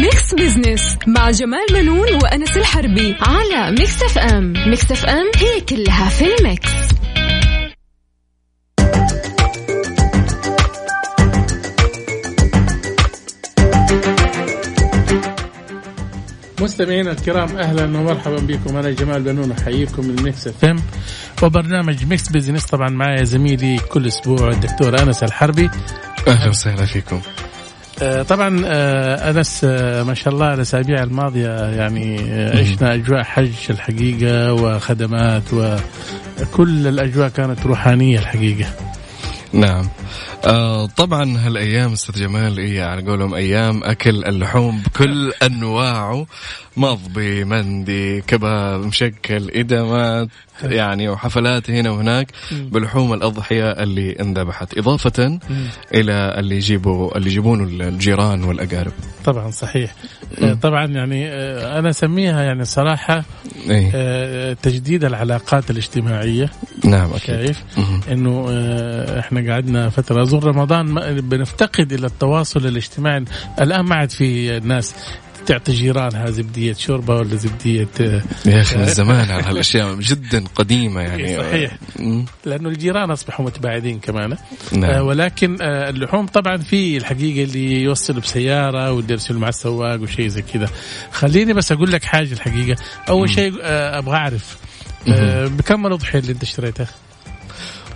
Mix Business مع جمال بنون وأنس الحربي على Mix FM Mix FM هي كلها في ال mix. مستمعينا الكرام أهلا ومرحبا بكم. أنا جمال بنون أحييكم من Mix FM وبرنامج Mix Business طبعا معي زميلي كل أسبوع الدكتور أنس الحربي. أهلا وسهلا فيكم. طبعا آه، أنس آه، ما شاء الله الأسابيع الماضية يعني عشنا أجواء حج الحقيقة وخدمات وكل الأجواء كانت روحانية الحقيقة. نعم. آه طبعا هالأيام أستاذ جمال هي على قولهم أيام أكل اللحوم بكل أنواعه مضبي مندي كباب مشكل ادمات يعني وحفلات هنا وهناك بلحوم الأضحية اللي انذبحت. إضافة إلى اللي يجيبوا اللي يجيبونه الجيران والأقارب. طبعا صحيح. مم. طبعا يعني آه، أنا أسميها يعني صراحة إيه؟ آه، تجديد العلاقات الاجتماعية. نعم أكيد. شايف؟ إنه آه، إحنا قعدنا فترة اظن رمضان بنفتقد إلى التواصل الاجتماعي. الآن ما عاد في ناس تعطي جيرانها زبدية شوربة ولا زبدية يا أخي من زمان على هالأشياء جدا قديمة يعني. صحيح. لأنه الجيران أصبحوا متباعدين كمان. نعم. آه ولكن آه اللحوم طبعا في الحقيقة اللي يوصل بسيارة واللي يرسل مع السواق وشيء زي كذا. خليني بس أقول لك حاجة الحقيقة. أول شيء آه أبغى أعرف آه بكم الأضحية اللي أنت اشتريتها؟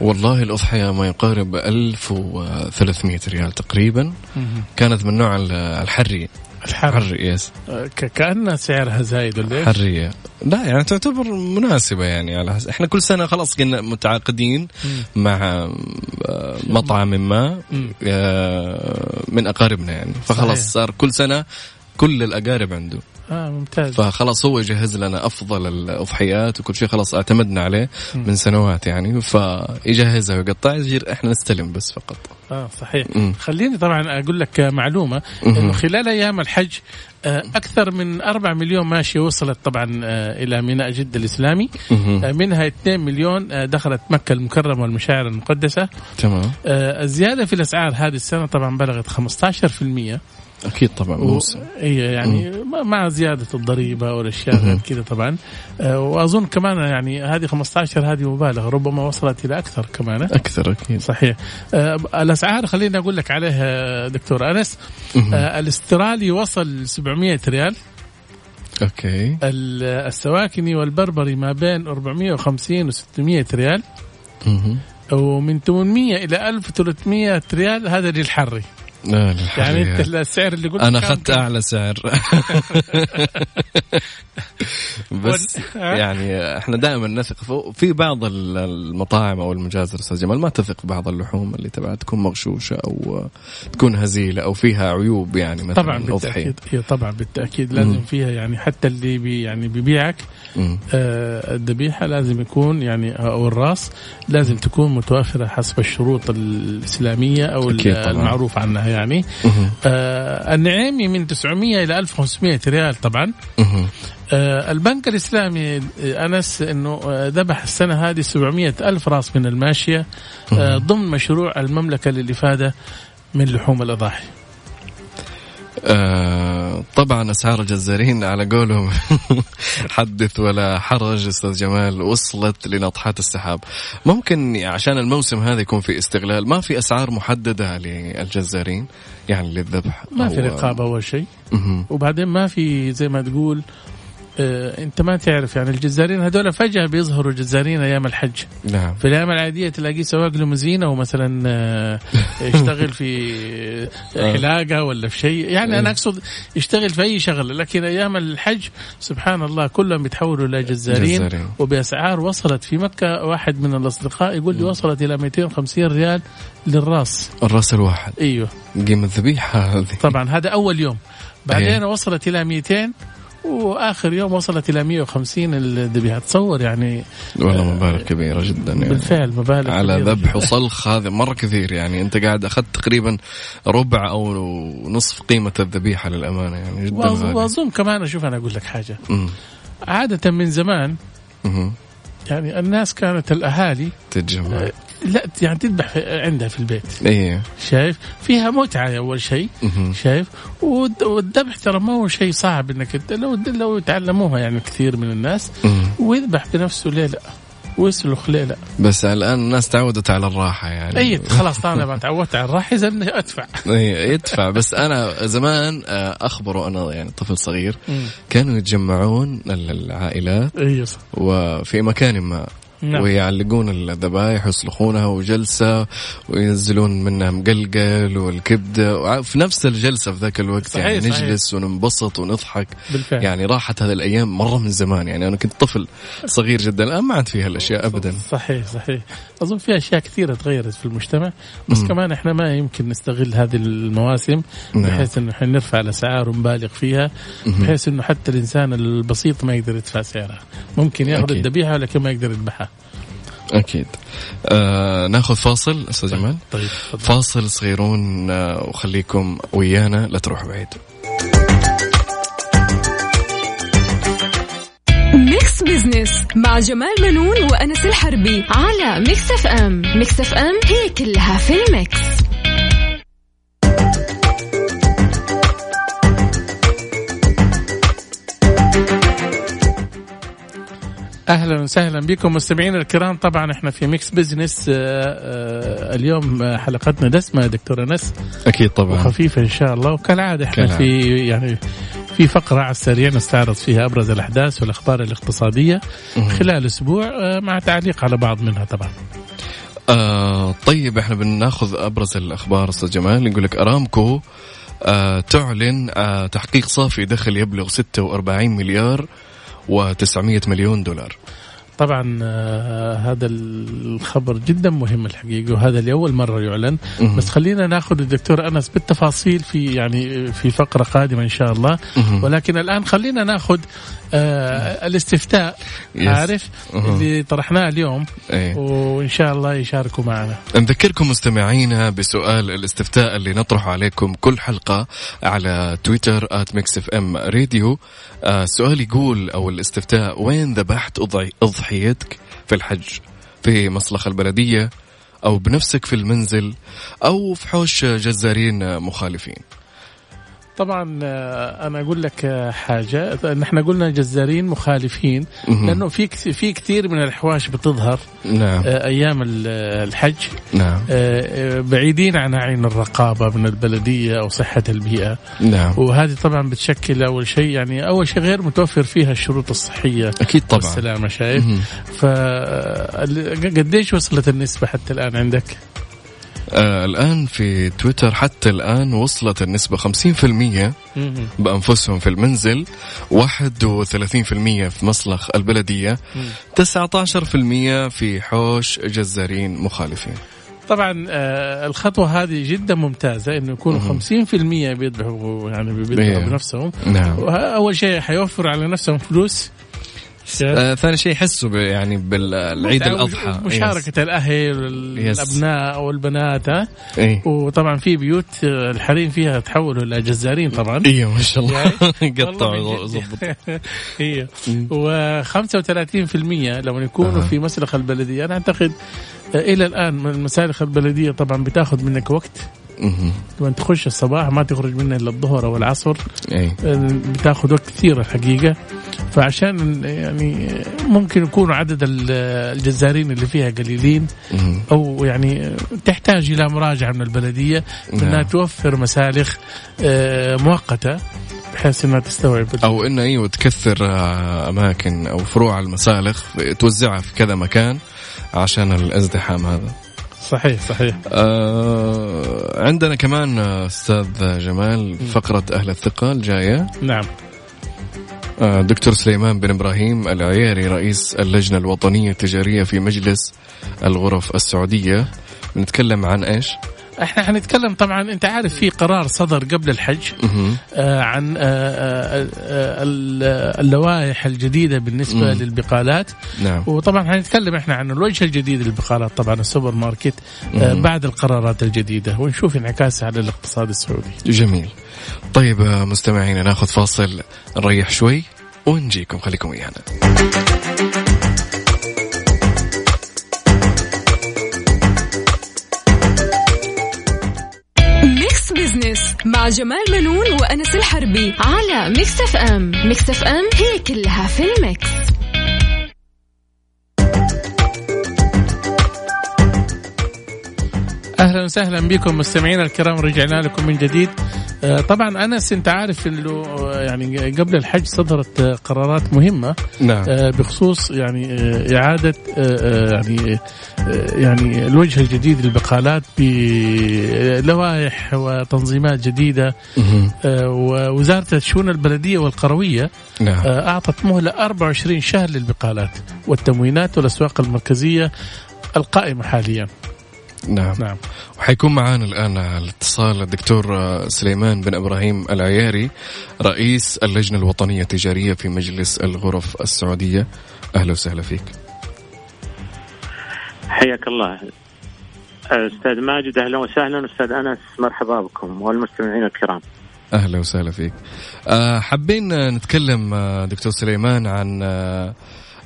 والله الأضحية ما يقارب 1300 ريال تقريبا. كانت من نوع الحري. الحر حري يس كأن سعرها زايد ولا إيش؟ حرية لا يعني تعتبر مناسبة يعني على حس... إحنا كل سنة خلاص كنا متعاقدين مع آه، مطعم ما آه، من أقاربنا يعني. فخلاص صحيح. صار كل سنة كل الأقارب عنده. آه ممتاز. فخلاص هو يجهز لنا أفضل الأضحيات وكل شيء خلاص اعتمدنا عليه من سنوات يعني. فيجهزها ويقطع يجي إحنا نستلم بس فقط. آه صحيح. مم. خليني طبعا أقول لك معلومة إنه خلال أيام الحج آه، أكثر من 4 مليون ماشية وصلت طبعا آه، إلى ميناء جدة الإسلامي. آه، منها 2 مليون دخلت مكة المكرمة والمشاعر المقدسة. تمام. الزيادة في الأسعار هذه السنة طبعا بلغت 15% أكيد طبعا موسم. اي يعني مم. مع زيادة الضريبة والأشياء كذا طبعا. آه، وأظن كمان يعني هذه 15 هذه مبالغة ربما وصلت إلى أكثر كمان. أكثر أكيد. صحيح. آه، الأسعار خليني أقول لك عليها دكتور أنس. آه، الأسترالي وصل 700 ريال. okay. السواكني والبربري ما بين 450 و 600 ريال. ومن 800 إلى 1300 ريال هذا للحري لا يعني أنت السعر اللي قلت أنا أخذت أعلى سعر. بس يعني إحنا دائما نثق في بعض المطاعم أو المجازر أستاذ جمال. ما تثق في بعض اللحوم اللي تبعها تكون مغشوشة أو تكون هزيلة أو فيها عيوب يعني مثلا طبعا بالتأكيد. هي طبعا بالتأكيد. لازم مم. فيها يعني حتى اللي بي يعني بيبيعك آه الذبيحة لازم يكون يعني أو الراس لازم تكون متوفره حسب الشروط الإسلامية أو المعروف عنها. يعني. آه النعيمي من 900 إلى 1500 ريال طبعا. آه البنك الإسلامي آه، أنس إنه آه، ذبح السنة هذه 700 ألف راس من الماشية آه ضمن مشروع المملكة للإفادة من لحوم الأضاحي. آه طبعا أسعار الجزارين على قولهم حدث ولا حرج أستاذ جمال وصلت لناطحات السحاب. ممكن عشان الموسم هذا يكون في استغلال ما في أسعار محددة للجزارين؟ يعني للذبح ما في رقابة أول شيء. وبعدين ما في زي ما تقول آه، انت ما تعرف يعني الجزارين هذول فجأة بيظهروا جزارين أيام الحج. نعم. في الأيام العادية تلاقيه سواق ليموزين أو مثلا آه، يشتغل في آه. حلاقة ولا في شيء. يعني أنا أقصد يشتغل في أي شغلة لكن أيام الحج سبحان الله كلهم بيتحولوا إلى جزارين, جزارين. وبأسعار وصلت في مكة. واحد من الأصدقاء يقول لي وصلت إلى 250 ريال للراس. الراس الواحد. أيوه. قيمة الذبيحه هذه. طبعا هذا أول يوم. بعدين أيه. وصلت إلى 200 وآخر يوم وصلت إلى 150 الذبيحة. تصور يعني والله مبالغ كبيرة جدا يعني. بالفعل مبالغ على ذبح وصلخ هذا مرة كثير يعني. أنت قاعد أخذت تقريبا ربع أو نصف قيمة الذبيحة للأمانة يعني جدا وأظن كمان أشوف أنا أقول لك حاجة. م. عادة من زمان م. يعني الناس كانت الأهالي تتجمع. لا يعني تذبح عندها في البيت. إيه. شايف؟ فيها متعة أول شيء. شايف؟ والذبح ترى ما هو شيء صعب إنك لو لو يتعلموها يعني كثير من الناس. ويذبح بنفسه ليه لا ويسلخ ليه لا بس الآن الناس تعودت على الراحة يعني. اي خلاص أنا ما تعودت على الراحة اذا أدفع. إيه، يدفع. بس أنا زمان آه، أخبره أنا يعني طفل صغير كانوا يتجمعون ال- العائلات اي صح. وفي مكان ما. نعم. ويعلقون الذبايح ويسلخونها وجلسة وينزلون منها مقلقل والكبدة وع- في نفس الجلسة في ذاك الوقت صحيح، يعني صحيح. نجلس وننبسط ونضحك. بالفعل. يعني راحت هذه الأيام مرة من زمان. يعني أنا كنت طفل صغير جدا. الآن ما عاد فيها الأشياء أبدا. صحيح صحيح. أظن في أشياء كثيرة تغيرت في المجتمع. بس مم. كمان إحنا ما يمكن نستغل هذه المواسم نعم. بحيث إنه إحنا نرفع الأسعار ونبالغ فيها بحيث إنه حتى الإنسان البسيط ما يقدر يدفع سعرها ممكن يأخذ. الذبيحة ولكن ما يقدر يذبحها. أكيد. آه ناخذ فاصل أستاذ جمال. طيب. فاصل صغيرون آه وخليكم ويانا لا تروحوا بعيد. Mix Business مع جمال بنون وأنس الحربي على Mix FM Mix FM هي كلها في ال mix. أهلا وسهلا بكم مستمعينا الكرام. طبعا إحنا في Mix Business آه، آه، اليوم آه، حلقتنا دسمة يا دكتور أنس. أكيد طبعا. وخفيفة إن شاء الله. وكالعادة إحنا كالعادة. في يعني في فقرة على السريع نستعرض فيها أبرز الأحداث والأخبار الاقتصادية خلال أسبوع آه، مع تعليق على بعض منها طبعا. آه طيب إحنا بناخذ أبرز الأخبار أستاذ جمال. يقول لك أرامكو آه تعلن آه تحقيق صافي دخل يبلغ 46 مليار. و900 مليون دولار. طبعا آه، هذا الخبر جدا مهم الحقيقة وهذا لاول مرة يعلن. بس خلينا ناخذ الدكتور أنس بالتفاصيل في يعني في فقرة قادمة إن شاء الله. ولكن الآن خلينا ناخذ آه الاستفتاء. عارف. اللي طرحناه اليوم إيه. وإن شاء الله يشاركوا معنا نذكركم مستمعينا بسؤال الاستفتاء اللي نطرحه عليكم كل حلقة على تويتر at Mix FM Radio السؤال يقول أو الاستفتاء وين ذبحت أضعي- أضحيتك في الحج في مصلخ البلدية أو بنفسك في المنزل أو في حوش جزارين مخالفين. طبعا آه، أنا أقول لك آه، حاجة. نحن قلنا جزارين مخالفين. لأنه في في كثير من الاحواش بتظهر نعم. آه، أيام ال- الحج. نعم. بعيدين عن عين الرقابة من البلدية أو صحة البيئة. نعم. وهذه طبعا بتشكل أول شيء يعني أول شيء غير متوفر فيها الشروط الصحية. أكيد طبعا. والسلامة شايف. فقديش وصلت النسبة حتى الآن عندك؟ آه الآن في تويتر حتى الآن وصلت النسبة 50% مهم. بأنفسهم في المنزل 31% في مصلخ البلدية 19% في حوش جزارين مخالفين. طبعا آه، الخطوة هذه جدا ممتازة إنه يكونوا 50% بيذبحوا يعني بيذبحوا. بنفسهم. نعم. اول شيء حيوفروا على نفسهم فلوس آه ثاني شيء يحسوا يعني بالعيد متعة الأضحى. مشاركة الأهل والأبناء والبنات ها؟ إيه. وطبعا في بيوت آه، الحريم فيها تحولوا إلى جزارين طبعا. أيوه ما شاء الله. يعني؟ قطعوا. ظبط هي و35% لما يكونوا أها. في مسلخ البلدية. أنا أعتقد آه، إلى الآن من المسالخ البلدية طبعا بتأخذ منك وقت. لما تخش الصباح ما تخرج منها إلا الظهر أو العصر آه، بتاخذ وقت كثير الحقيقة. فعشان يعني ممكن يكونوا عدد ال- الجزارين اللي فيها قليلين. أو يعني تحتاج إلى مراجعة من البلدية. انها نعم. توفر مسالخ آه، مؤقتة بحيث إنها تستوعب أو إنه أيوه تكثر آه، أماكن أو فروع المسالخ توزعها في كذا مكان عشان الازدحام هذا. صحيح صحيح. آه عندنا كمان أستاذ جمال فقرة أهل الثقة الجاية. نعم. آه دكتور سليمان بن إبراهيم العياري رئيس اللجنة الوطنية التجارية في مجلس الغرف السعودية. بنتكلم عن إيش؟ إحنا حنتكلم طبعا انت عارف في قرار صدر قبل الحج. آه عن آه آه آه ال- اللوائح الجديدة بالنسبة مم. للبقالات نعم وطبعا حنتكلم إحنا عن الوجه الجديد للبقالات طبعا السوبر ماركت آه. بعد القرارات الجديدة ونشوف انعكاسها على الاقتصاد السعودي جميل طيب آه، مستمعينا ناخذ فاصل نريح شوي ونجيكم خليكم ويانا مع جمال بنون وأنس الحربي على Mix FM. Mix FM هي كلها في ال mix. أهلا وسهلا بكم مستمعينا الكرام رجعنا لكم من جديد. آه، طبعا أنس أنت عارف إنه آه، يعني قبل الحج صدرت آه، قرارات مهمة. نعم. بخصوص يعني إعادة يعني يعني الوجه الجديد للبقالات بلوائح وتنظيمات جديدة. ووزارة الشؤون البلدية والقروية نعم. أعطت مهلة 24 شهر للبقالات والتموينات والأسواق المركزية القائمة حاليا. نعم. نعم. وحيكون معنا الآن على الاتصال الدكتور سليمان بن إبراهيم العياري رئيس اللجنة الوطنية التجارية في مجلس الغرف السعودية. أهلا وسهلا فيك. حياك الله. أستاذ ماجد أهلا وسهلا. أستاذ أنس مرحبا بكم والمستمعين الكرام. أهلا وسهلا فيك. أه، حابين نتكلم أه، دكتور سليمان عن أه،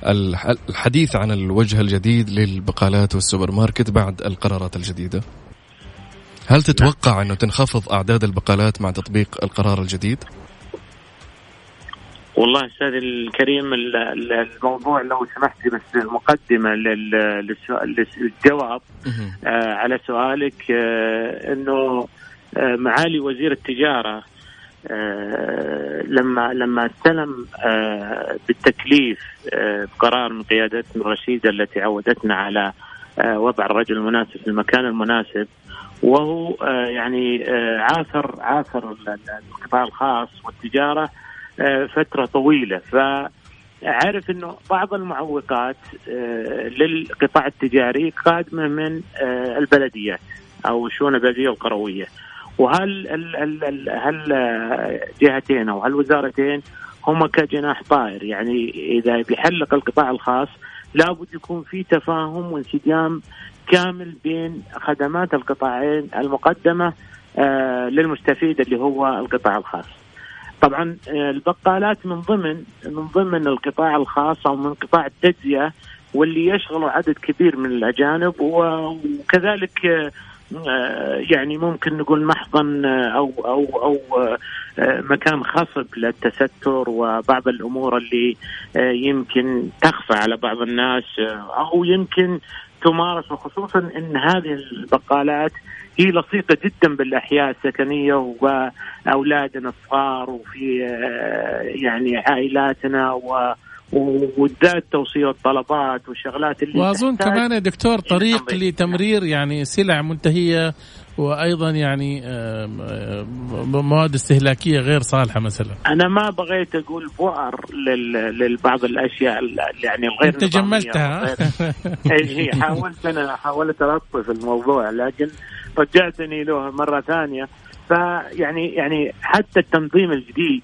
الحديث عن الوجه الجديد للبقالات والسوبر ماركت بعد القرارات الجديدة هل تتوقع أنه تنخفض أعداد البقالات مع تطبيق القرار الجديد؟ والله أستاذ الكريم الموضوع لو سمحت لي بس مقدمه للجواب آه، على سؤالك آه، إنه آه، معالي وزير التجارة لما لما استلم آه، بالتكليف آه، بقرار من قيادتنا الرشيده التي عودتنا على وضع الرجل المناسب في المكان المناسب وهو يعني عاثر عاثر القطاع الخاص والتجارة فترة طويلة فعرف إنه بعض المعوقات للقطاع التجاري قادمة من البلديات أو الشؤون البلدية القروية. وهل ال ال ال هل جهتين أو هالوزارتين هم كجناح طائر يعني إذا بيحلق القطاع الخاص لابد يكون في تفاهم وانسجام كامل بين خدمات القطاعين المقدمة آه للمستفيد اللي هو القطاع الخاص. طبعا آه البقالات من ضمن من ضمن القطاع الخاص أو من قطاع التجزئه واللي يشغلوا عدد كبير من الأجانب وكذلك آه، يعني ممكن نقول محضن آه، أو أو أو آه، مكان خصب للتستر وبعض الأمور اللي يمكن تخفى على بعض الناس أو يمكن تمارس وخصوصا إن هذه البقالات هي لصيقة جدا بالأحياء السكنية وأولادنا الصغار وفي يعني عائلاتنا و وبالذات توصيل الطلبات والشغلات اللي وأظن كمان يا دكتور طريق لتمرير يعني سلع منتهية وأيضا يعني مواد استهلاكية غير صالحة مثلا. أنا ما بغيت أقول بؤر لبعض الأشياء يعني الغير أنت جملتها. إي حاولت أنا حاولت ألطف الموضوع لكن رجعتني له مرة ثانية. فيعني يعني حتى التنظيم الجديد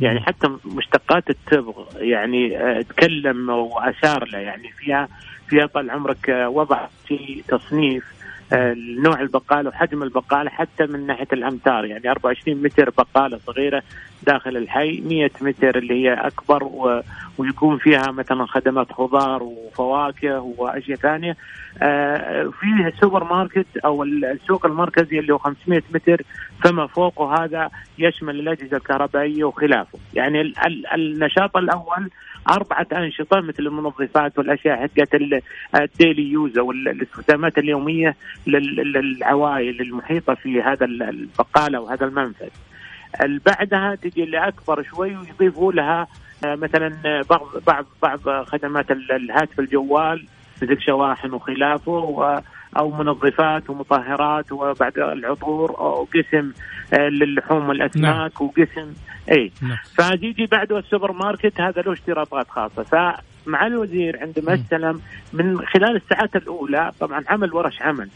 يعني حتى مشتقات التبغ يعني آه، تكلم وأشار له يعني فيها فيها طال عمرك آه، وضع في تصنيف نوع البقالة وحجم البقالة حتى من ناحية الأمتار يعني 24 متر بقالة صغيرة داخل الحي 100 متر اللي هي أكبر و... ويكون فيها مثلا خدمات خضار وفواكه وأشياء ثانية آه فيه سوبر ماركت أو السوق المركزي اللي هو 500 متر فما فوق وهذا يشمل الأجهزة الكهربائية وخلافه يعني. ال... النشاط الأول أربعة أنشطة مثل المنظفات والأشياء حقت ال daily use أو الاستخدامات اليومية للعوائل المحيطة في هذا البقالة وهذا المنفذ. بعدها تجي اللي أكبر شوي ويضيفوا لها آه، مثلا بعض بعض بعض خدمات الهاتف الجوال مثل شواحن وخلافه أو منظفات ومطهرات وبعد العطور أو قسم آه، للحوم والأسماك نعم. وقسم إي نعم. فتيجي بعده السوبر ماركت هذا له اشتراطات خاصة فمع الوزير عندما استلم من خلال الساعات الأولى طبعا عمل ورش عمل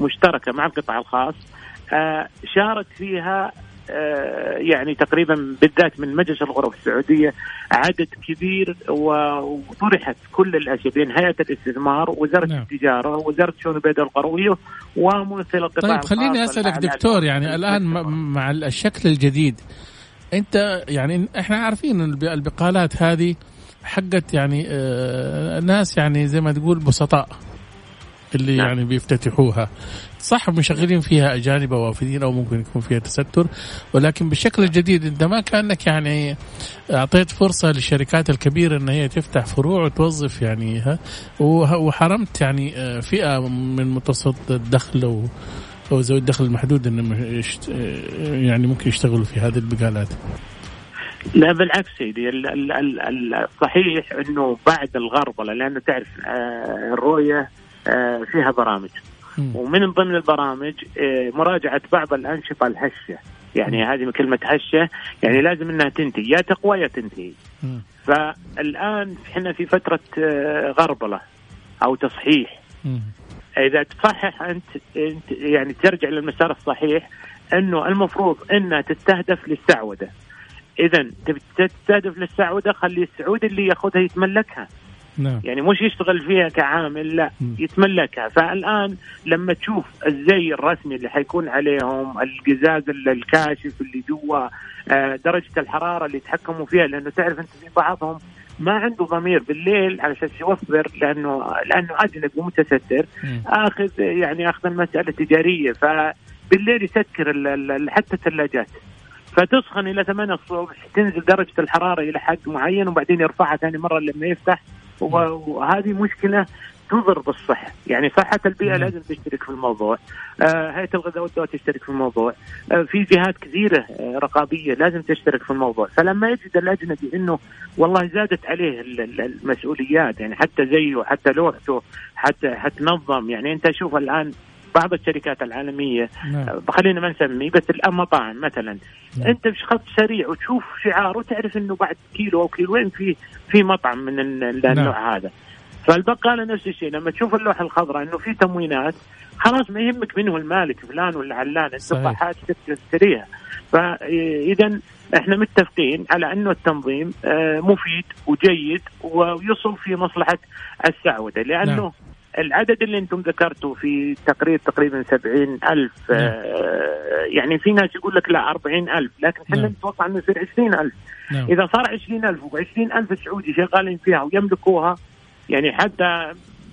مشتركة مع القطاع الخاص آه شارك فيها يعني تقريبا بالذات من مجلس الغرف السعودية عدد كبير وطرحت كل الاشياء بين هيئة الاستثمار وزارة نعم. التجارة وزارة شؤون البلد القرويه وممثل القطاع طيب خليني أسألك دكتور يعني الآن مع الشكل الجديد أنت يعني إحنا عارفين البقالات هذه حقت يعني آه ناس يعني زي ما تقول بسطاء اللي نعم. يعني بيفتتحوها صح مشغلين فيها أجانب أو وافدين أو ممكن يكون فيها تستر. ولكن بالشكل الجديد أنت ما كأنك يعني أعطيت فرصة للشركات الكبيرة إن هي تفتح فروع وتوظف يعني وحرمت يعني آه، فئة من متوسط الدخل أو أو ذوي الدخل المحدود انهم يعني ممكن يشتغلوا في هذه البقالات. لا بالعكس سيدي. الصحيح إنه بعد الغربلة لأنه تعرف آه، الرؤية آه، فيها برامج. ومن ضمن البرامج آه، مراجعة بعض الأنشطة الهشة. يعني هذه كلمة هشة يعني لازم إنها تنتهي يا تقوى يا تنتهي. فالآن إحنا في فترة غربلة أو تصحيح. إذا تصحح أنت, أنت يعني ترجع للمسار الصحيح إنه المفروض إنها تستهدف للسعودة. اذا تستهدف للسعودة خلي السعودي اللي يأخذها يتملكها. نعم. يعني مش يشتغل فيها كعامل لا م. يتملكها فالآن لما تشوف الزي الرسمي اللي حيكون عليهم القزاز الكاشف اللي جوا آه، درجة الحرارة اللي يتحكموا فيها لأنه تعرف أنت في بعضهم ما عنده ضمير بالليل علشان يوفر لأنه لأنه اجنبي ومتستر آخذ يعني أخذ المسألة تجارية فبالليل يسكر حتى الثلاجات فتسخن إلى 8 الصبح تنزل درجة الحرارة إلى حد معين وبعدين يرفعها ثاني مرة لما يفتح وهذه مشكلة تضر بالصحه، يعني صحة البيئة لازم تشترك في الموضوع، آه هيئة الغذاء والدواء تشترك في الموضوع، آه في جهات كثيرة آه رقابية لازم تشترك في الموضوع، فلما يجد الأجنبي إنه والله زادت عليه المسؤوليات يعني حتى زيه حتى لوحته حتى حتنظم. يعني أنت شوف الآن بعض الشركات العالمية نعم. آه، خلينا ما نسمي بس الان مطاعم مثلا نعم. أنت خط سريع وتشوف شعار وتعرف إنه بعد كيلو أو كيلوين في في مطعم من النوع نعم. هذا فالبقاله نفس الشيء لما تشوف اللوحة الخضراء إنه في تموينات خلاص ما يهمك من هو المالك فلان ولا علان أنت تشتريها فاذا إحنا متفقين على إنه التنظيم آه، مفيد وجيد ويصب في مصلحة السعودة لأنه نعم. العدد اللي أنتم ذكرتوا في تقرير تقريبا سبعين ألف نعم. آه يعني في ناس يقول لك لا أربعين ألف لكن إحنا نعم. نتوقع أنه يصير عشرين ألف نعم. إذا صار عشرين ألف وعشرين ألف سعودي شغالين فيها ويملكوها يعني حتى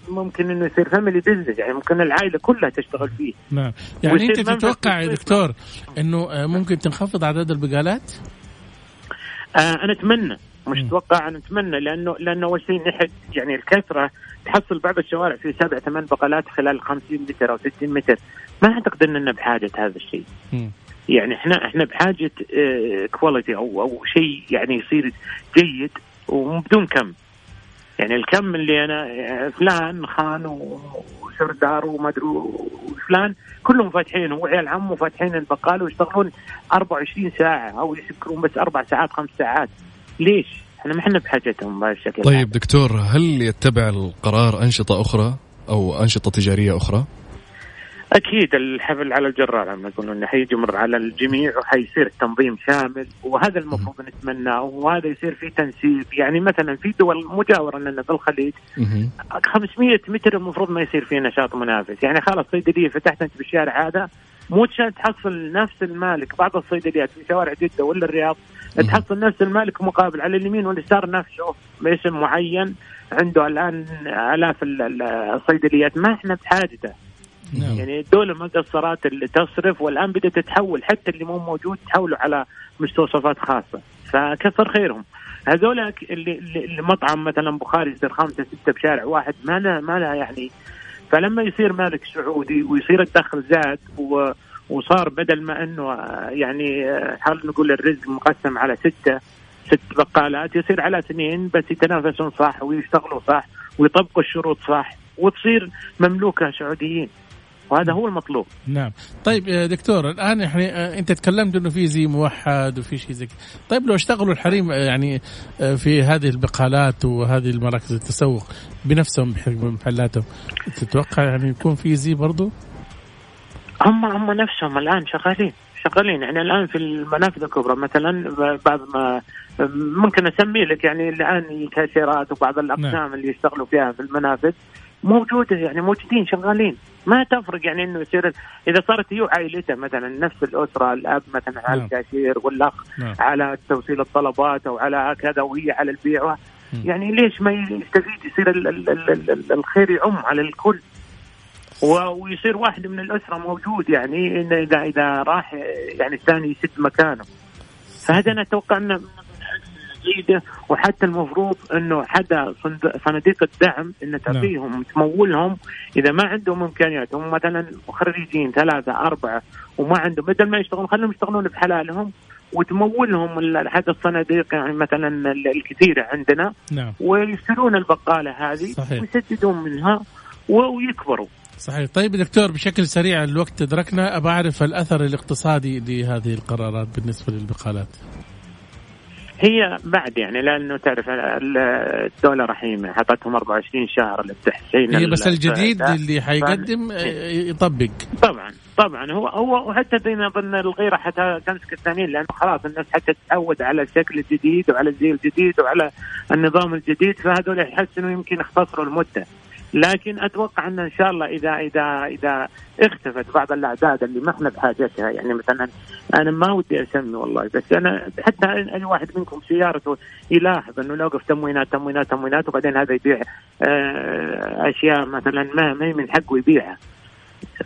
ممكن إنه يصير family business يعني ممكن العائلة كلها تشتغل فيه نعم يعني أنت تتوقع يا دكتور إنه آه، ممكن تنخفض عدد البقالات؟ آه أنا أتمنى مش أتوقع أنا أتمنى لأنه لأنه أول شيء نحن يعني الكثرة تحصل بعض الشوارع في سبع ثمان بقالات خلال 50 متر أو 60 متر ما أعتقد إننا بحاجة هذا الشيء. يعني إحنا إحنا بحاجة كواليتي أو أو شيء يعني يصير جيد وبدون كم. يعني الكم اللي أنا فلان خان وسردار وما أدري وفلان كلهم فاتحين وعيال عمه فاتحين البقاله ويشتغلون 24 ساعة أو يسكرون بس أربع ساعات خمس ساعات ليش؟ إحنا ما إحنا بحاجتهم بهالشكل طيب دكتور هل يتبع القرار أنشطة أخرى أو أنشطة تجارية أخرى؟ أكيد الحفل على الجرار عم نقول إنه حيجمر على الجميع وحيصير تنظيم شامل وهذا المفروض نتمناه وهذا يصير في تنسيق. يعني مثلا في دول مجاورة لنا بالخليج 500 متر المفروض ما يصير فيه نشاط منافس. يعني خلاص صيدلية فتحت أنت بالشارع هذا مو عشان تحصل نفس المالك بعض الصيدليات في شوارع جدة ولا الرياض تحصل نفس المالك مقابل على اليمين واليسار نفسه باسم معين عنده الآن آلاف الصيدليات. ما إحنا بحاجته. نعم. يعني الدولة ما قصرت اللي تصرف والآن بدأت تتحول حتى اللي مو موجود تحولوا على مستوصفات خاصة. فكثر خيرهم. هذول اللي, اللي مطعم مثلا بخاري يصير خمسة ستة بشارع واحد ما له ما له يعني. فلما يصير مالك سعودي ويصير الدخل زاد و وصار بدل ما إنه يعني حال نقول الرزق مقسم على ستة ست بقالات يصير على اثنين بس يتنافسون صح ويشتغلوا صح ويطبقوا الشروط صح وتصير مملوكة سعوديين. وهذا هو المطلوب. نعم. طيب دكتور الآن آه، أنت تكلمت إنه في زي موحد وفي شيء زي طيب لو اشتغلوا الحريم آه، يعني آه، في هذه البقالات وهذه المراكز التسوق بنفسهم بمحلاتهم تتوقع يعني يكون في زي برضه هم هم نفسهم الآن شغالين شغالين يعني الآن في المنافذ الكبرى مثلا بعض ما ممكن اسمي لك يعني الآن الكاشيرات وبعض الأقسام نعم. اللي يشتغلوا فيها في المنافذ موجودة يعني موجودين شغالين ما تفرق يعني إنه يصير إذا صارت هي عائلته مثلا نفس الأسرة الأب مثلا على نعم. الكاشير والأخ نعم. على توصيل الطلبات أو على كذا وهي على البيع يعني ليش ما يستفيد يصير الخير يعم على الكل ويصير واحد من الأسرة موجود يعني إن اذا إذا راح يعني الثاني يسد مكانه. فهذا أنا أتوقع إنه جيده وحتى المفروض إنه حدا صناديق الدعم إنه تعطيهم تمولهم. إذا ما عندهم امكانيات هم مثلا خريجين ثلاثة أربعة وما عندهم بدل ما يشتغلون خليهم يشتغلون بحلالهم وتمولهم احد الصناديق يعني مثلا الكثيره عندنا. نعم. ويشترون البقالة هذه صحيح. ويسددون منها ويكبروا. صحيح. طيب دكتور بشكل سريع الوقت ادركنا أبى أعرف الأثر الاقتصادي لهذه القرارات بالنسبة للبقالات؟ هي بعد يعني لأنه تعرف الدولة رحيمة حطتهم 24 شهر للتحسين هي بس الجديد اللي حيقدم يطبق. طبعا طبعا. هو هو وحتى بين ظن الغيرة حتى تمسك الثانيين لأنه خلاص الناس حتى تتعود على الشكل الجديد وعلى الزي الجديد وعلى النظام الجديد فهذول يحسنوا يمكن يختصروا المدة. لكن أتوقع أن إن شاء الله إذا إذا إذا اختفت بعض الأعداد اللي ما إحنا بحاجتها يعني مثلا أنا ما ودي أسمي والله بس أنا حتى أي واحد منكم سيارته يلاحظ إنه يوقف تموينات تموينات تموينات وبعدين هذا يبيع آه، أشياء مثلا ما ما من حقه يبيعها.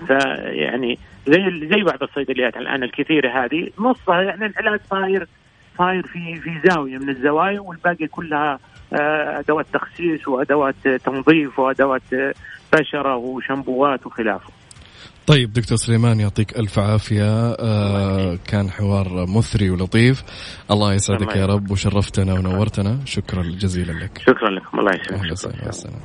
فيعني زي زي بعض الصيدليات الآن الكثيرة هذه نصها يعني العلاج صاير صاير في في زاوية من الزوايا والباقي كلها أدوات تخسيس وأدوات تنظيف وأدوات بشرة وشامبوات وخلافه. طيب دكتور سليمان يعطيك ألف عافية. آه كان حوار مثري ولطيف. الله يسعدك يا رب. وشرفتنا ونورتنا. شكرا جزيلا لك. شكرا لكم. الله يسعدك.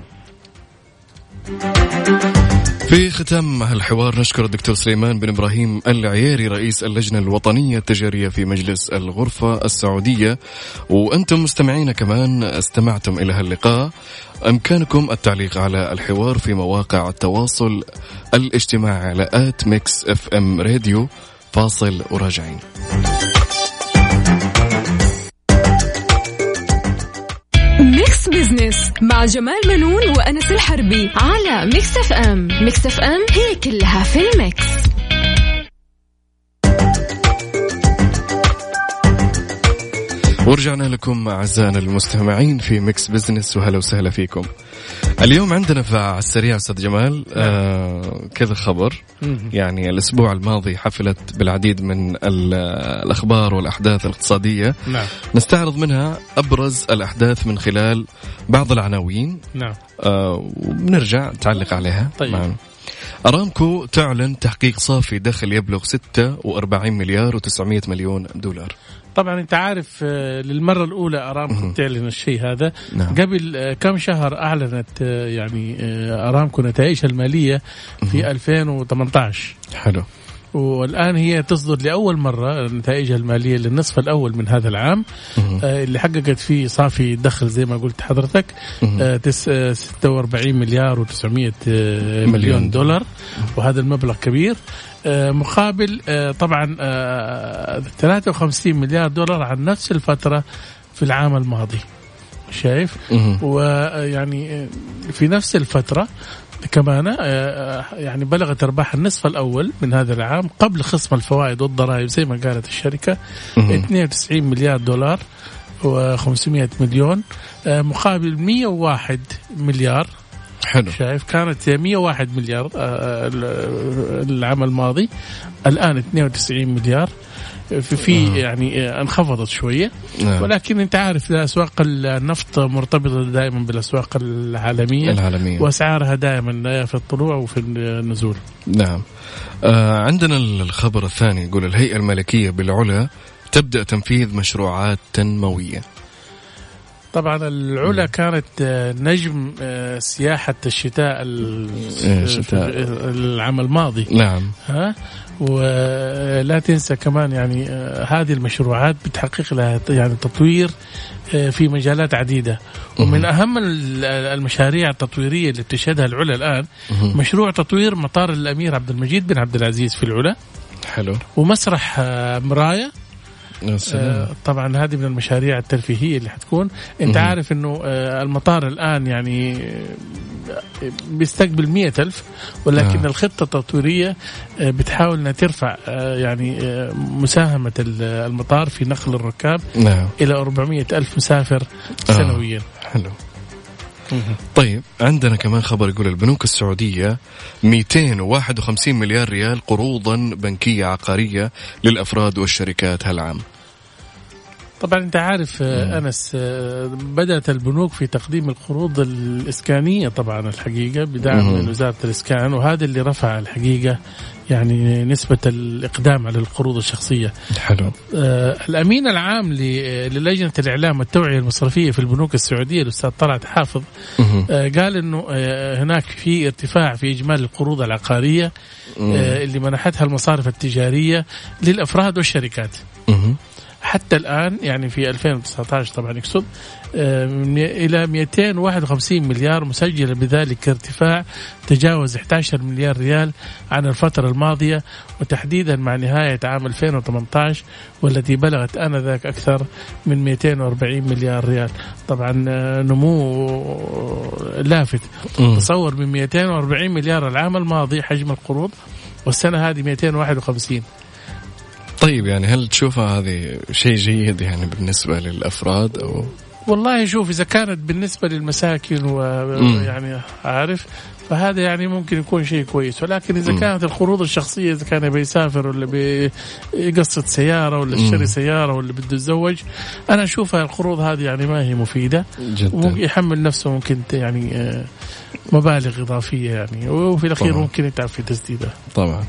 في ختام الحوار نشكر الدكتور سليمان بن إبراهيم العييري رئيس اللجنة الوطنية التجارية في مجلس الغرفة السعودية. وأنتم مستمعين كمان استمعتم إلى هاللقاء. بإمكانكم التعليق على الحوار في مواقع التواصل الاجتماعي على at Mix FM Radio فاصل وراجعين. Mix Business مع جمال بنون وأنس الحربي على Mix FM Mix FM هي كلها في ال mix ورجعنا لكم أعزائنا المستمعين في Mix Business وهلا وسهلا فيكم. اليوم عندنا على السريع أستاذ جمال آه كذا خبر. يعني الأسبوع الماضي حفلت بالعديد من الأخبار والأحداث الاقتصادية. نعم. نستعرض منها أبرز الأحداث من خلال بعض العناوين. نعم. آه وبنرجع نتعلق عليها. طيب. معنا. أرامكو تعلن تحقيق صافي دخل يبلغ 46 مليار و900 مليون دولار. طبعا أنت عارف آه، للمرة الأولى أرامكو تعلن الشيء هذا. نعم. قبل آه، كم شهر أعلنت آه، يعني أرامكو نتائجها المالية في 2018 حلو. والآن هي تصدر لأول مرة نتائجها المالية للنصف الأول من هذا العام. آه اللي حققت فيه صافي دخل زي ما قلت حضرتك آه 46 مليار و900 آه مليون دولار. وهذا المبلغ كبير. آه مقابل آه طبعا آه 53 مليار دولار عن نفس الفترة في العام الماضي. شايف؟ ويعني آه، في نفس الفترة كمان آه، آه، يعني بلغت أرباح النصف الأول من هذا العام قبل خصم الفوائد والضرائب زي ما قالت الشركة. 92 مليار دولار و500 مليون آه، مقابل 101 مليار. حلو. شايف؟ كانت 101 مليار العام الماضي. الآن 92 مليار. في, في آه. يعني انخفضت شوية. نعم. ولكن انت عارف أسواق النفط مرتبطة دائما بالأسواق العالمية العالمية. وأسعارها دائما في الطلوع وفي النزول. نعم. آه عندنا الخبر الثاني يقول الهيئة الملكية بالعلا تبدأ تنفيذ مشروعات تنموية. طبعا العلا كانت آه، نجم آه، سياحة الشتاء الشتاء العام الماضي. نعم. ها؟ ولا تنسى كمان يعني آه، هذه المشروعات بتحقق لها يعني تطوير في مجالات عديدة. ومن أهم المشاريع التطويرية اللي بتشهدها العلا الآن مشروع تطوير مطار الأمير عبد المجيد بن عبد العزيز في العلا. حلو. ومسرح مراية آه طبعا هذه من المشاريع الترفيهية اللي حتكون أنت مم. عارف إنه آه المطار الآن يعني آه، بيستقبل مية ألف ولكن آه. الخطة التطويرية آه، بتحاول أنها ترفع آه، يعني مساهمة المطار في نقل الركاب نعم. إلى 400 ألف مسافر سنويا حلو طيب عندنا كمان خبر يقول البنوك السعودية 251 مليار ريال قروضا بنكية عقارية للأفراد والشركات هالعام. طبعا أنت عارف آه، أنس آه، بدأت البنوك في تقديم القروض الإسكانية طبعا الحقيقة بدعم من وزارة الإسكان وهذا اللي رفع الحقيقة يعني نسبة الإقدام على القروض الشخصية. حلو. آه الأمين العام للجنة الإعلام والتوعية المصرفية في البنوك السعودية الأستاذ طلعت حافظ آه قال أنه آه هناك في ارتفاع في إجمالي القروض العقارية آه اللي منحتها المصارف التجارية للأفراد والشركات. حتى الآن يعني في 2019 طبعا يقصد آه، إلى 251 مليار مسجلة بذلك ارتفاع تجاوز 11 مليار ريال عن الفترة الماضية وتحديدا مع نهاية عام 2018 والتي بلغت آنذاك أكثر من 240 مليار ريال. طبعا آه، نمو لافت. تصور من 240 مليار العام الماضي حجم القروض والسنة هذه 251 طيب يعني هل تشوفها هذه شيء جيد يعني بالنسبة للأفراد أو؟ والله شوف إذا كانت بالنسبة للمساكن ويعني عارف فهذا يعني ممكن يكون شيء كويس. ولكن إذا كانت القروض الشخصية إذا كان بيسافر ولا بيقسط سيارة ولا يشتري سيارة ولا بده يتزوج أنا أشوفها القروض هذه يعني ما هي مفيدة. جدا. يحمل نفسه ممكن يعني آه، مبالغ إضافية يعني وفي الأخير طبعا. ممكن يتعب في تسديدها طبعا.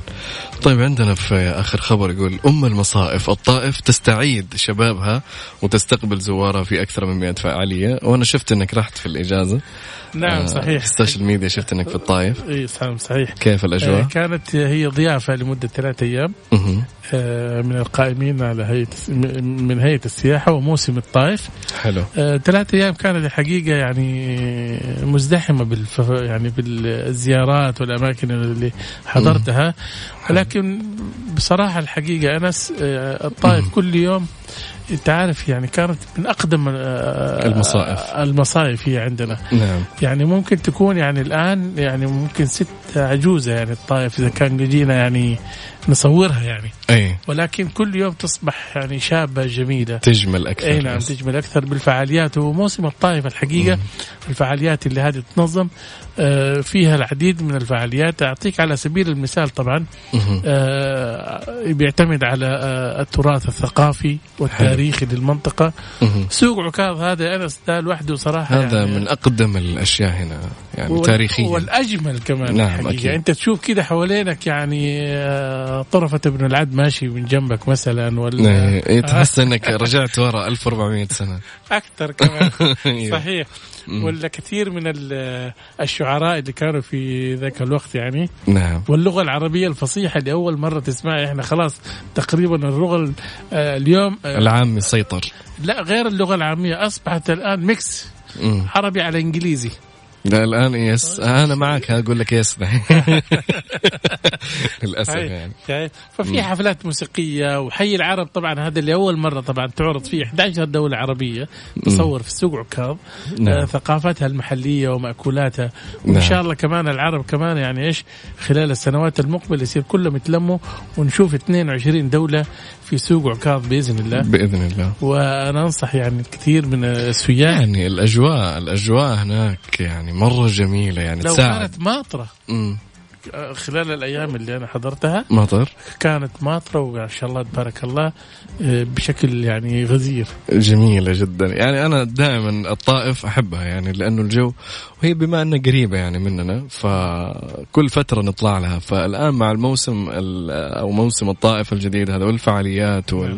طيب عندنا في آخر خبر يقول أم المصائف الطائف تستعيد شبابها وتستقبل زوارها في أكثر من 100 فعالية. وأنا شفت إنك رحت في الإجازة. نعم آه، صحيح. ال social media شفت إنك في الطايف إي صحيح. كيف الأجواء؟ آه كانت هي ضيافة لمدة ثلاثة أيام. آه من القائمين على هيئة من هيئة السياحة وموسم الطائف. حلو. ثلاثة أيام كانت الحقيقة يعني مزدحمة بالف يعني بالزيارات والأماكن اللي حضرتها. ولكن بصراحة الحقيقة انس آه الطائف كل يوم أنت عارف يعني كانت من أقدم آه، المصائف. المصايف هي عندنا. نعم. يعني ممكن تكون يعني الآن يعني ممكن ست عجوزة يعني الطائف إذا كان جينا يعني نصورها يعني. أي. ولكن كل يوم تصبح يعني شابة جميلة. تجمل أكثر. أي نعم تجمل أكثر بالفعاليات. وموسم الطائف الحقيقة مم. الفعاليات اللي هذه تنظم آه، فيها العديد من الفعاليات. أعطيك على سبيل المثال طبعا آه، بيعتمد على آه، التراث الثقافي والتاريخي للمنطقة. سوق عكاظ هذا أنا ده لوحده صراحة هذا يعني. من أقدم الأشياء هنا. يعني تاريخيا. والاجمل كمان. نعم أكيد. أنت تشوف كده حوالينك يعني طرفة ابن العد ماشي من جنبك مثلا ولا إيه، تحس إنك رجعت ورا 1400 سنة. أكثر كمان. إيه. صحيح. ولا كثير من الشعراء اللي كانوا في ذاك الوقت يعني. نعم. واللغة العربية الفصيحة اللي أول مرة تسمعها إحنا خلاص تقريبا اللغة آه، اليوم آه، العامي سيطر لا غير اللغة العامية. أصبحت الآن mix عربي على إنجليزي. لا الآن yes. أنا معك أقول لك yes. للأسف يعني. ففي حفلات موسيقية وحي العرب طبعا هذا اللي أول مرة طبعا تعرض فيه 11 دولة عربية تصور في سوق عكاظ. نعم. آه ثقافتها المحلية ومأكولاتها. وإن نعم. شاء الله كمان العرب كمان يعني إيش خلال السنوات المقبلة يصير كلهم يتلموا ونشوف 22 دولة في سوق عكاظ بإذن الله. بإذن الله. وأنا أنصح يعني كثير من السياح. يعني الأجواء الأجواء هناك يعني مرة جميلة يعني لو تساعد. كانت ماطرة خلال الأيام اللي أنا حضرتها مطر كانت ماطره وما شاء الله تبارك الله آه، بشكل يعني غزير. جميلة جدا. يعني أنا دائما الطائف أحبها يعني لأنه الجو وهي بما أنها قريبة يعني مننا فكل فترة نطلع لها. فالآن مع الموسم أو موسم الطائف الجديد هذا والفعاليات وال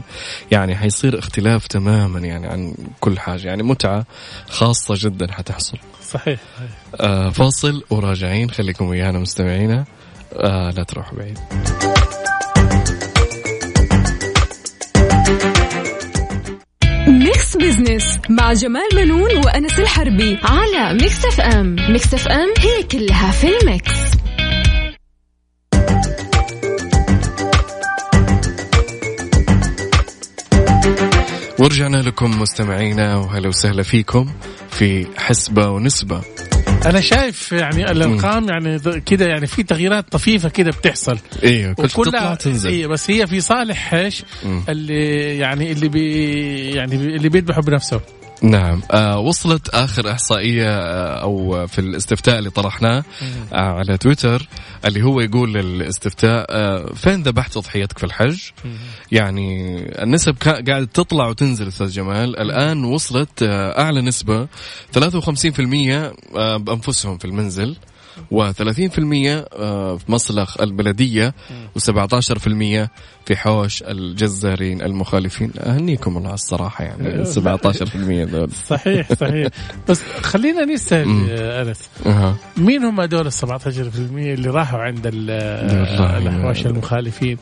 يعني حيصير اختلاف تماما يعني عن كل حاجة. يعني متعة خاصة جدا حتحصل. صحيح, آه فاصل وراجعين. خليكم ويانا مستمعينا. آه لا تروحوا بعيد. Mix Business مع جمال بنون وأنس الحربي على Mix FM Mix FM هي كلها في ال mix. ورجعنا لكم مستمعينا وهلا وسهلا فيكم في حسبة ونسبة. أنا شايف يعني الأرقام يعني كده يعني في تغييرات طفيفة كده بتحصل. أيوه كل تطلع تنزل. أيوه بس هي في صالح إيش؟ اللي يعني اللي بي يعني اللي بيذبحوا بنفسه نعم. آه وصلت آخر إحصائية آه أو في الاستفتاء اللي طرحناه آه على تويتر اللي هو يقول للاستفتاء آه فين ذبحت اضحيتك في الحج؟ يعني النسب قاعدة تطلع وتنزل أستاذ جمال. الآن وصلت آه أعلى نسبة 53% آه بأنفسهم في المنزل. و30% آه، في مصلخ البلدية و17% في حوش الجزارين المخالفين. أهنيكم الله الصراحة يعني 17% دول. صحيح صحيح. بس خلينا نسأل أنس. مين هم دول ال 17% اللي راحوا عند الأحواش المخالفين؟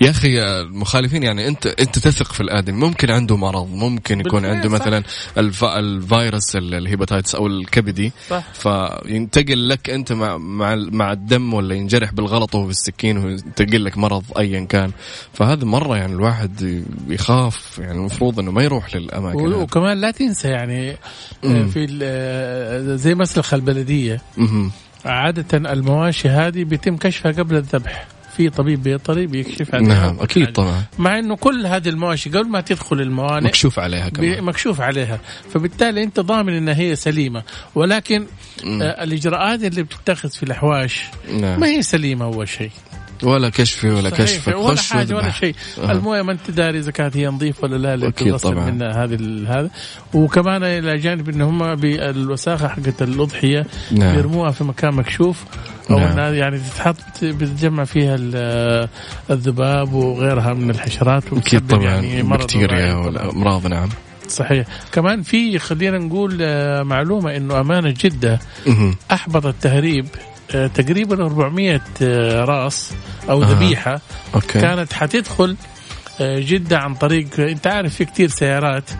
يا أخي المخالفين يعني أنت أنت تثق في الآدمي. ممكن عنده مرض ممكن يكون عنده مثلا الف... الفيروس ال hepatitis أو الكبدي. صح. فينتقل لك أنت مع مع مع الدم ولا ينجرح بالغلط وهو بالسكين وينتقل لك مرض ايا كان. فهذا مرة يعني الواحد يخاف يعني المفروض إنه ما يروح للأماكن وكمان لا تنسى يعني آه، في آه، زي مسلخ البلديه عادة المواشي هذه بيتم كشفها قبل الذبح. في طبيب بيطري بيكشف عليها. نعم أكيد يعني طبعا. مع إنه كل هذه المواشي قبل ما تدخل الموانئ مكشوف عليها كمان. مكشوف عليها. فبالتالي أنت ضامن إنها هي سليمة. ولكن آه الإجراءات اللي بتتخذ في الأحواش نعم. ما هي سليمة أول شيء. ولا كشفي ولا كشف ولا حاجة ولا شيء. آه. المويه ما أنت داري إذا كانت هي نظيفة ولا لا أكيد طبعا. من هذه هذا. وكمان إلى جانب إن هم بالوساخة حقت الأضحية نعم. يرموها في مكان مكشوف أو نعم. يعني تتحط بتتجمع فيها الذباب وغيرها من الحشرات أكيد طبعا يعني بكتيريا والامراض نعم. صحيح. كمان في خلينا نقول آه، معلومة إنه أمانة جدة احبط التهريب آه، تقريبا 400 آه، راس أو ذبيحة أوكي. كانت حتدخل آه، جدة عن طريق أنت عارف في كثير سيارات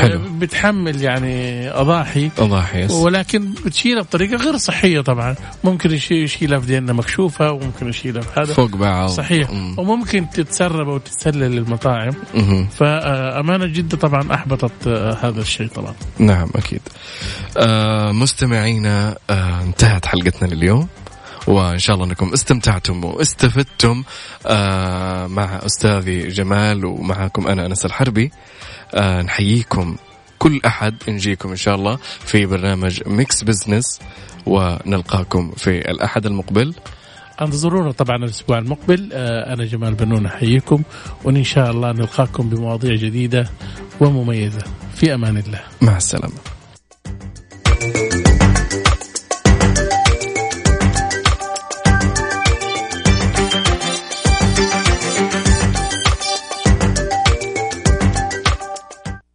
حلو. بتحمل يعني أضاحي. أضاحي ولكن بتشيلها بطريقة غير صحية طبعا. ممكن يشيلها في ديننا مكشوفة وممكن يشيلها في هذا. فوق بعض. صحيح. مم. وممكن تتسرب أو تتسلل للمطاعم. فأمانة جده طبعا أحبطت هذا الشيء طبعا. نعم أكيد. آه مستمعينا آه انتهت حلقتنا لليوم. وإن شاء الله أنكم استمتعتم واستفدتم آه مع أستاذي جمال ومعكم أنا أنس الحربي. آه نحييكم كل أحد نجيكم إن شاء الله في برنامج Mix Business ونلقاكم في الأحد المقبل. انتظرونا طبعا الأسبوع المقبل. آه، أنا جمال بنون أحييكم وإن شاء الله نلقاكم بمواضيع جديدة ومميزة. في أمان الله. مع السلامة.